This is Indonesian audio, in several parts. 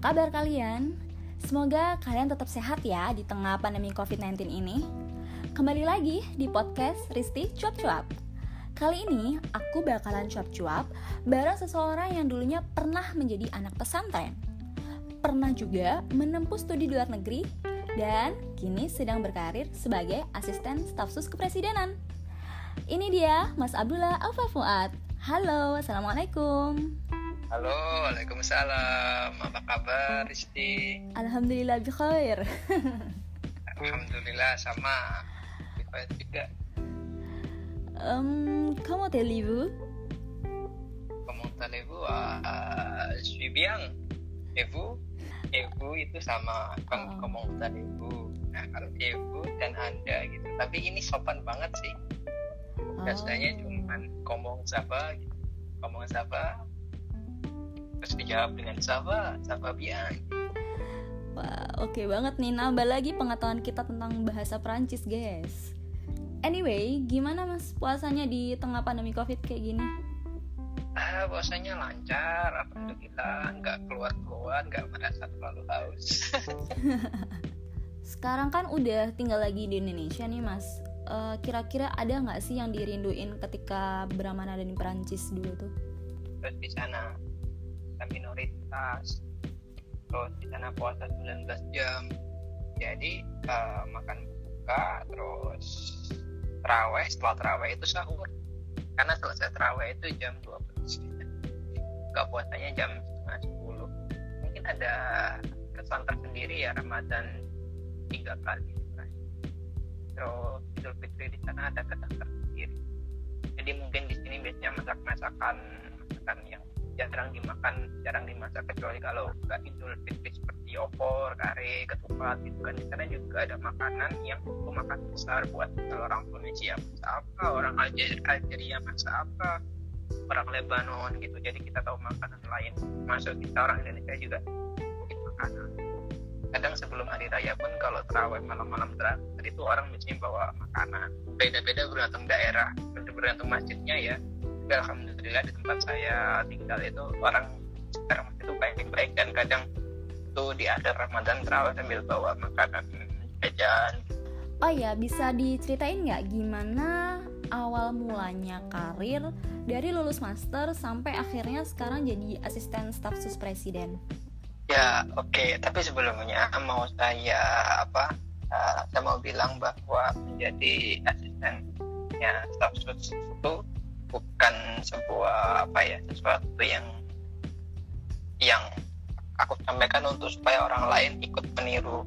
kabar kalian? Semoga kalian tetap sehat ya di tengah pandemi COVID-19 ini. Kembali lagi di podcast Risti Cuap-Cuap. Kali ini aku bakalan cuap-cuap bareng seseorang yang dulunya pernah menjadi anak pesantren. Pernah juga menempuh studi di luar negeri dan kini sedang berkarir sebagai asisten staf sus kepresidenan. Ini dia Mas Abdullah Alfa Fuad. Halo, Assalamualaikum. Halo, Waalaikumsalam. Apa kabar, Risti? Alhamdulillah bikhair. Alhamdulillah sama. Bikhair juga. Um, comment allez-vous? Comment allez-vous? Uh, je suis bien. Et vous? Et vous itu sama. Kan Oh. comment allez-vous? Nah, kalau et vous dan Anda gitu. Tapi ini sopan banget sih. Biasanya Oh. cuman ngomong siapa gitu. Ngomong siapa? Terus dijawab dengan siapa? Siapa bien. Wah, oke banget nih nambah lagi pengetahuan kita tentang bahasa Perancis, guys. Anyway, gimana mas puasanya di tengah pandemi COVID kayak gini? Ah, puasanya lancar, alhamdulillah, nggak keluar-keluar, nggak merasa terlalu haus. Sekarang kan udah tinggal lagi di Indonesia nih mas. Eh, Kira-kira ada nggak sih yang dirinduin ketika beramanah di Perancis dulu tuh? Terus di sana kita minoritas, terus di sana puasa 19 jam. Jadi eh, makan buka, terus terawih, setelah terawih itu sahur. Karena selesai terawih itu jam 12. Buka puasanya jam setengah 10. Mungkin ada kesan tersendiri ya Ramadan tiga kali. Terus Idul Fitri di sana ada kesan tersendiri. Jadi mungkin di sini biasanya masak-masakan masakan yang jarang dimakan, jarang dimasak kecuali kalau nggak Idul Fitri seperti opor, kare, ketupat gitu kan. Di sana juga ada makanan yang itu makan besar buat orang Indonesia masak apa, orang Alger- Algeria masak apa, orang Lebanon gitu. Jadi kita tahu makanan lain. Masuk kita orang Indonesia juga bikin makanan. Kadang sebelum hari raya pun kalau terawih malam-malam terakhir itu orang biasanya bawa makanan. Beda-beda bergantung daerah, bergantung masjidnya ya. Tapi alhamdulillah di tempat saya tinggal itu orang sekarang itu baik-baik dan kadang itu di akhir Ramadan terawih sambil bawa makanan jajan Oh ya, bisa diceritain nggak gimana awal mulanya karir dari lulus master sampai akhirnya sekarang jadi asisten staf sus presiden? Ya, oke. Tapi sebelumnya mau saya apa? uh, saya mau bilang bahwa menjadi asistennya staf sus itu bukan sebuah apa ya sesuatu yang yang aku sampaikan untuk supaya orang lain ikut meniru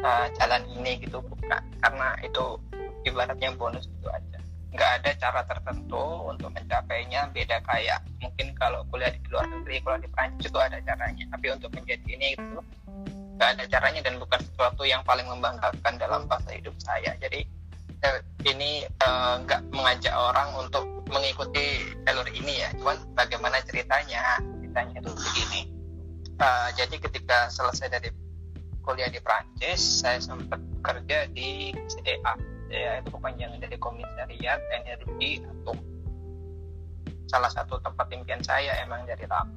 uh, jalan ini gitu. Bukan karena itu ibaratnya bonus itu aja. Nggak ada cara tertentu untuk mencapainya beda kayak mungkin kalau kuliah di luar negeri kuliah di Prancis itu ada caranya. Tapi untuk menjadi ini itu nggak ada caranya dan bukan sesuatu yang paling membanggakan dalam fase hidup saya. Jadi eh, ini eh, nggak mengajak orang untuk mengikuti jalur ini ya. Cuman bagaimana ceritanya? Ceritanya itu begini. Eh, jadi ketika selesai dari kuliah di Prancis saya sempat bekerja di CDA CDA itu kepanjangan dari Komisariat Energi Atom. Salah satu tempat impian saya emang dari lama.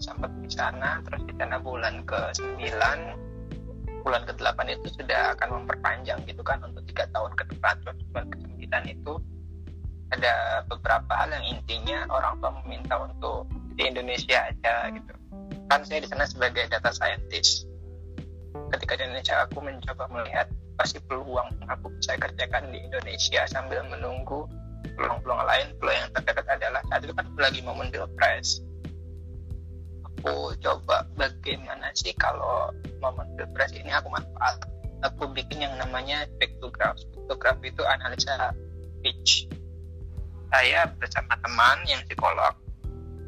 Sempat di sana terus di sana bulan ke 9 bulan ke 8 itu sudah akan memperpanjang gitu kan untuk tiga tahun ke depan. Terus bulan ke 9 itu ada beberapa hal yang intinya orang tua meminta untuk di Indonesia aja gitu. Kan saya di sana sebagai data scientist. Ketika di Indonesia aku mencoba melihat pasti peluang aku bisa kerjakan di Indonesia sambil menunggu peluang-peluang lain. Peluang yang terdekat adalah saat itu kan lagi momen pilpres aku coba bagaimana sih kalau momen pilpres ini aku manfaat. Aku bikin yang namanya spectrograph spectrograph itu analisa saya bersama teman yang psikolog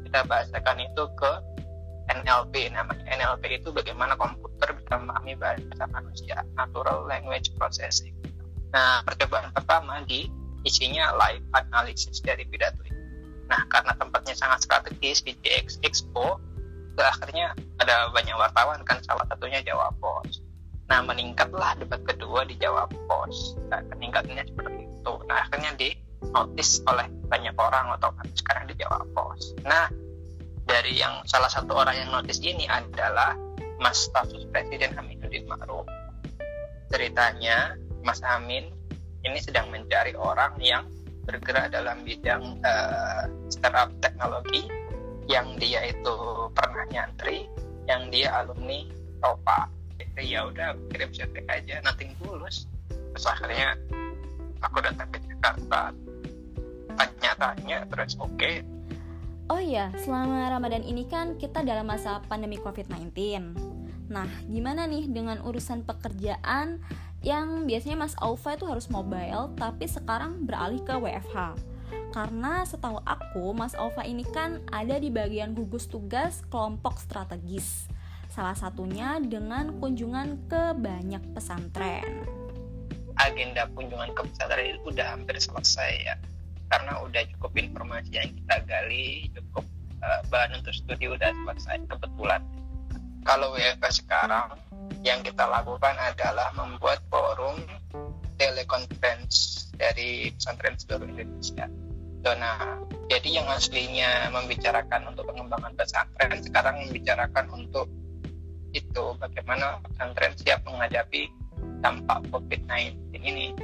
kita bahasakan itu ke NLP namanya NLP itu bagaimana komputer bisa memahami bahasa manusia natural language processing. Nah percobaan pertama di isinya live analysis dari pidato itu nah karena tempatnya sangat strategis di JX Expo akhirnya ada banyak wartawan kan salah satunya Jawa Pos nah meningkatlah debat kedua di Jawa Pos nah, peningkatannya seperti itu. Nah akhirnya di notice oleh banyak orang atau sekarang di Jawa Pos nah dari yang salah satu orang yang notice ini adalah Mas Stafsus Presiden Aminuddin Ma'ruf. Ceritanya Mas Amin ini sedang mencari orang yang bergerak dalam bidang uh, startup teknologi yang dia itu pernah nyantri, yang dia alumni TOPA. Ya udah kirim CV aja, nanti tulus. Terus akhirnya aku datang ke Jakarta, tanya-tanya, terus oke, okay, Oh iya, selama Ramadan ini kan kita dalam masa pandemi COVID-19. Nah, gimana nih dengan urusan pekerjaan yang biasanya Mas Aufa itu harus mobile, tapi sekarang beralih ke WFH? Karena setahu aku, Mas Aufa ini kan ada di bagian gugus tugas kelompok strategis. Salah satunya dengan kunjungan ke banyak pesantren. Agenda kunjungan ke pesantren itu udah hampir selesai ya karena udah cukup informasi yang kita gali cukup uh, bahan untuk studi udah selesai kebetulan. Kalau WFH sekarang yang kita lakukan adalah membuat forum telekonferensi dari pesantren seluruh Indonesia. Nah, jadi yang aslinya membicarakan untuk pengembangan pesantren sekarang membicarakan untuk itu bagaimana pesantren siap menghadapi dampak COVID-19 ini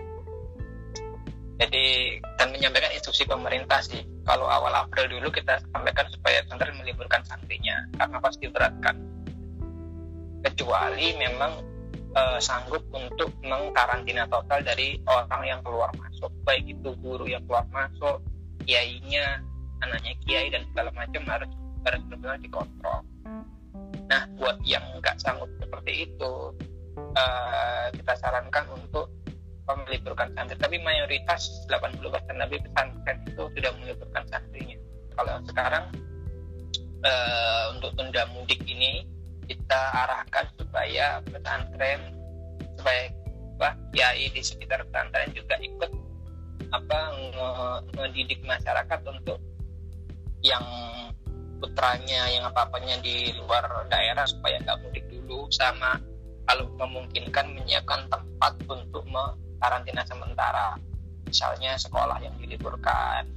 jadi dan menyampaikan instruksi pemerintah sih. Kalau awal April dulu kita sampaikan supaya pesantren meliburkan santrinya karena pasti berat kan. Kecuali memang e, sanggup untuk mengkarantina total dari orang yang keluar masuk. Baik itu guru yang keluar masuk kiainya anaknya kiai dan segala macam harus harus benar-benar dikontrol. Nah buat yang nggak sanggup seperti itu e, kita sarankan untuk meliburkan santri. Tapi mayoritas 80% lebih pesantren itu sudah meliburkan santrinya. Kalau sekarang uh, untuk tunda mudik ini kita arahkan supaya pesantren supaya apa kiai di sekitar pesantren juga ikut apa mendidik masyarakat untuk yang putranya yang apa apanya di luar daerah supaya nggak mudik dulu sama kalau memungkinkan menyiapkan tempat untuk karantina sementara. Misalnya sekolah yang diliburkan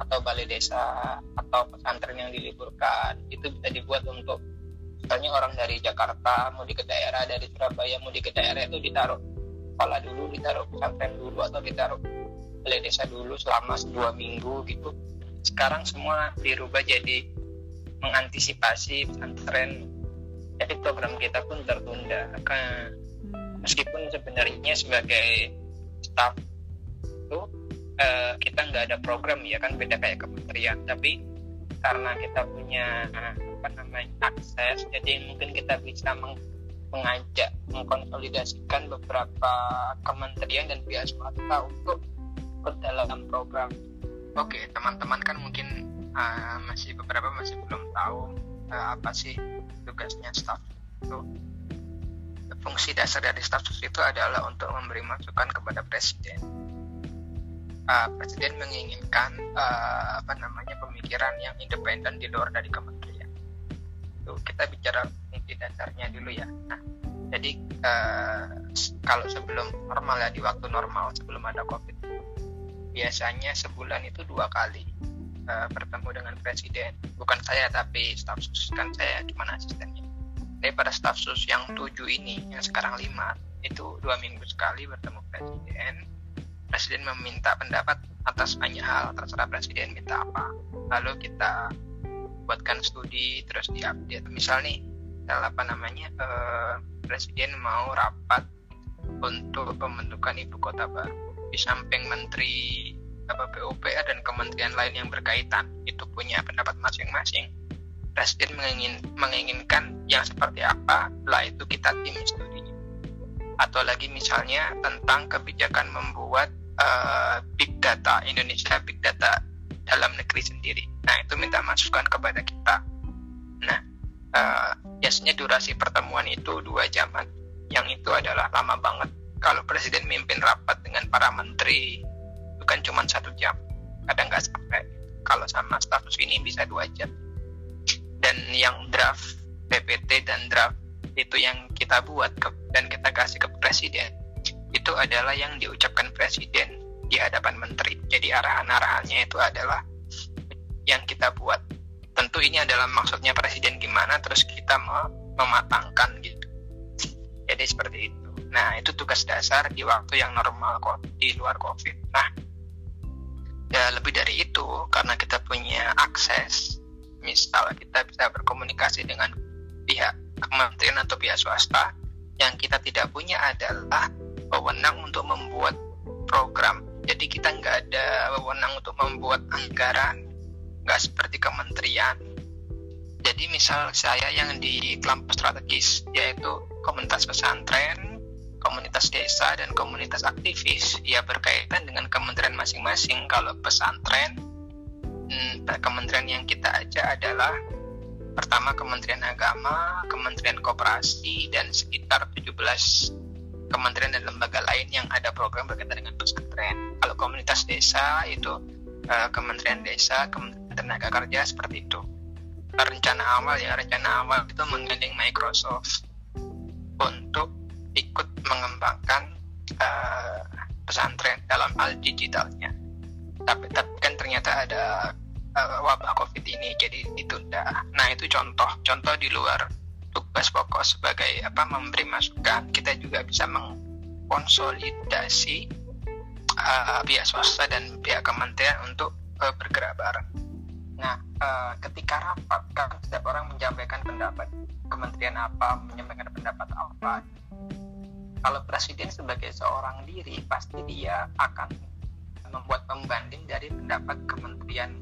atau balai desa atau pesantren yang diliburkan itu bisa dibuat untuk misalnya orang dari Jakarta mau di ke daerah dari Surabaya mau di ke daerah itu ditaruh sekolah dulu ditaruh pesantren dulu atau ditaruh balai desa dulu selama dua minggu gitu. Sekarang semua dirubah jadi mengantisipasi pesantren. Jadi program kita pun tertunda. Kan meskipun sebenarnya sebagai staff itu uh, kita nggak ada program ya kan beda kayak kementerian. Tapi karena kita punya apa namanya akses jadi mungkin kita bisa meng mengajak mengkonsolidasikan beberapa kementerian dan pihak swasta untuk ikut dalam program. Oke teman-teman kan mungkin uh, masih beberapa masih belum tahu uh, apa sih tugasnya staff itu fungsi dasar dari staf sus itu adalah untuk memberi masukan kepada presiden. Uh, presiden menginginkan uh, apa namanya pemikiran yang independen di luar dari kementerian. Itu kita bicara fungsi dasarnya dulu ya. Nah, jadi uh, kalau sebelum normal ya di waktu normal sebelum ada covid, biasanya sebulan itu dua kali bertemu dengan presiden. Bukan saya tapi staf sus kan saya cuma asistennya daripada staf sus yang tujuh ini yang sekarang lima itu dua minggu sekali bertemu presiden. Presiden meminta pendapat atas banyak hal terserah presiden minta apa. Lalu kita buatkan studi terus diupdate. Misal nih apa namanya eh, presiden mau rapat untuk pembentukan ibu kota baru di samping menteri apa PUPR dan kementerian lain yang berkaitan. Itu punya pendapat masing-masing presiden mengingin, menginginkan yang seperti apa, lah itu kita tim studinya. Atau lagi misalnya tentang kebijakan membuat uh, big data Indonesia big data dalam negeri sendiri. Nah itu minta masukan kepada kita. Nah uh, biasanya durasi pertemuan itu dua jaman. Yang itu adalah lama banget. Kalau presiden mimpin rapat dengan para menteri bukan cuma satu jam, kadang nggak sampai. Kalau sama status ini bisa dua jam dan yang draft PPT dan draft itu yang kita buat ke, dan kita kasih ke presiden. Itu adalah yang diucapkan presiden di hadapan menteri. Jadi arahan-arahannya itu adalah yang kita buat. Tentu ini adalah maksudnya presiden gimana terus kita mematangkan gitu. Jadi seperti itu. Nah itu tugas dasar di waktu yang normal kok di luar covid. Nah ya lebih dari itu karena kita punya akses misal kita bisa berkomunikasi dengan pihak kementerian atau pihak swasta yang kita tidak punya adalah wewenang untuk membuat program. Jadi kita nggak ada wewenang untuk membuat anggaran nggak seperti kementerian. Jadi misal saya yang di kelompok strategis yaitu komunitas pesantren komunitas desa dan komunitas aktivis ya berkaitan dengan kementerian masing-masing. Kalau pesantren kementerian yang kita ajak adalah pertama Kementerian Agama, Kementerian Koperasi dan sekitar 17 kementerian dan lembaga lain yang ada program berkaitan dengan pesantren. Kalau komunitas desa itu uh, Kementerian Desa, Kementerian tenaga kerja seperti itu rencana awal ya rencana awal itu menggandeng Microsoft untuk ikut mengembangkan uh, pesantren dalam hal digitalnya tapi, tapi kan ternyata ada uh, wabah covid ini jadi ditunda nah itu contoh contoh di luar tugas pokok sebagai apa memberi masukan kita juga bisa mengkonsolidasi uh, pihak swasta dan pihak kementerian untuk uh, bergerak bareng Nah, uh, ketika rapat kan setiap orang menyampaikan pendapat kementerian apa, menyampaikan pendapat apa. Kalau presiden sebagai seorang diri pasti dia akan membuat pembanding dari pendapat kementerian.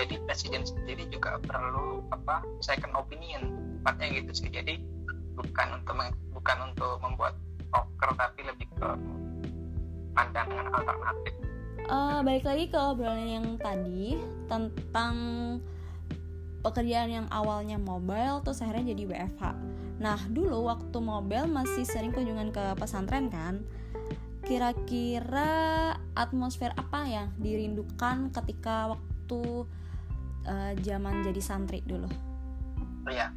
Jadi presiden sendiri juga perlu apa second opinion, tempatnya gitu sih. Jadi bukan untuk bukan untuk membuat poker tapi lebih ke pandangan alternatif uh, balik lagi ke obrolan yang tadi tentang pekerjaan yang awalnya mobile terus akhirnya jadi WFH. Nah dulu waktu mobile masih sering kunjungan ke pesantren kan. Kira-kira atmosfer apa yang dirindukan ketika waktu uh, zaman jadi santri dulu? Oh ya,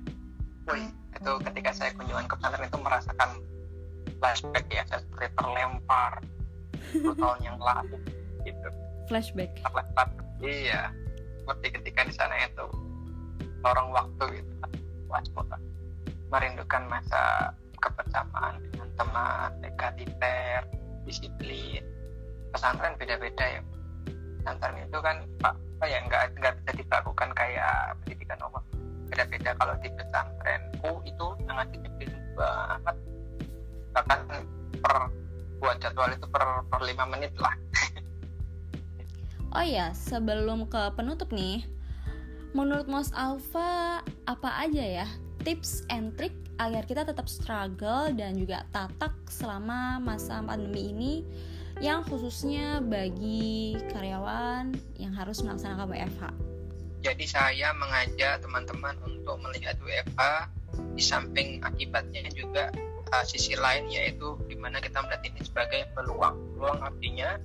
wih itu ketika saya kunjungan ke pesantren itu merasakan flashback ya, saya seperti terlempar 10 tahun yang lalu gitu. Flashback. Flashback iya. Seperti ketika di sana itu lorong waktu gitu waspada merindukan masa kebersamaan dengan teman egaliter disiplin. Pesantren beda-beda ya pesantren itu kan pak apa ya nggak nggak bisa dilakukan kayak pendidikan umum. Beda-beda kalau di pesantrenku itu sangat disiplin banget. Bahkan per buat jadwal itu per per lima menit lah. Oh ya, sebelum ke penutup nih, menurut Mas Alfa apa aja ya tips and trick agar kita tetap struggle dan juga tatak selama masa pandemi ini yang khususnya bagi karyawan yang harus melaksanakan WFH. Jadi saya mengajak teman-teman untuk melihat WFH di samping akibatnya juga uh, sisi lain yaitu di mana kita melihat ini sebagai peluang. Peluang artinya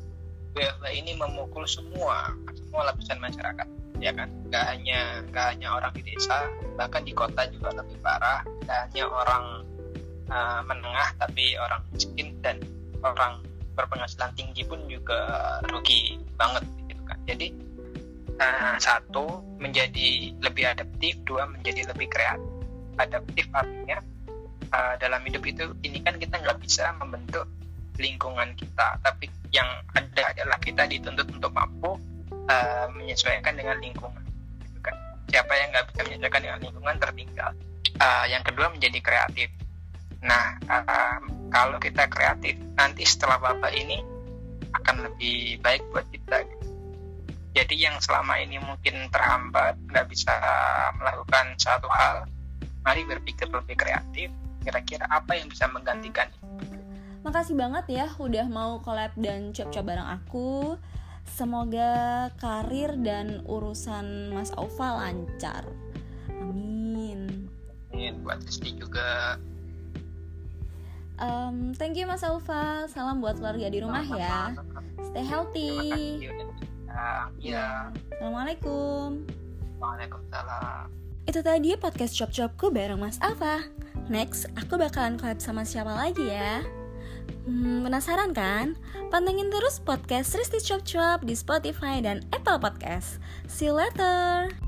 WFH ini memukul semua semua lapisan masyarakat ya kan nggak hanya nggak hanya orang di desa bahkan di kota juga lebih parah nggak hanya orang uh, menengah tapi orang miskin dan orang berpenghasilan tinggi pun juga rugi banget gitu kan. Jadi uh, satu menjadi lebih adaptif dua menjadi lebih kreatif adaptif artinya uh, dalam hidup itu ini kan kita nggak bisa membentuk lingkungan kita tapi yang ada adalah kita dituntut untuk mampu uh, menyesuaikan dengan lingkungan gitu kan. Siapa yang nggak bisa menyesuaikan dengan lingkungan tertinggal? Uh, yang kedua menjadi kreatif nah uh, kalau kita kreatif nanti setelah bapak ini akan lebih baik buat kita jadi yang selama ini mungkin terhambat nggak bisa melakukan satu hal mari berpikir lebih kreatif kira-kira apa yang bisa menggantikan Makasih banget ya udah mau collab dan cop-cop bareng aku. Semoga karir dan urusan Mas Aufa lancar. Amin. Amin buat Rizky juga. Um, thank you Mas Aufa. Salam buat keluarga di rumah ya. Stay healthy. Iya. Assalamualaikum. Waalaikumsalam. Itu tadi podcast cop-copku bareng Mas Alfa. Next, aku bakalan collab sama siapa lagi ya? Hmm, penasaran kan? Pantengin terus podcast Risti Cuap Cuap di Spotify dan Apple Podcast. See you later!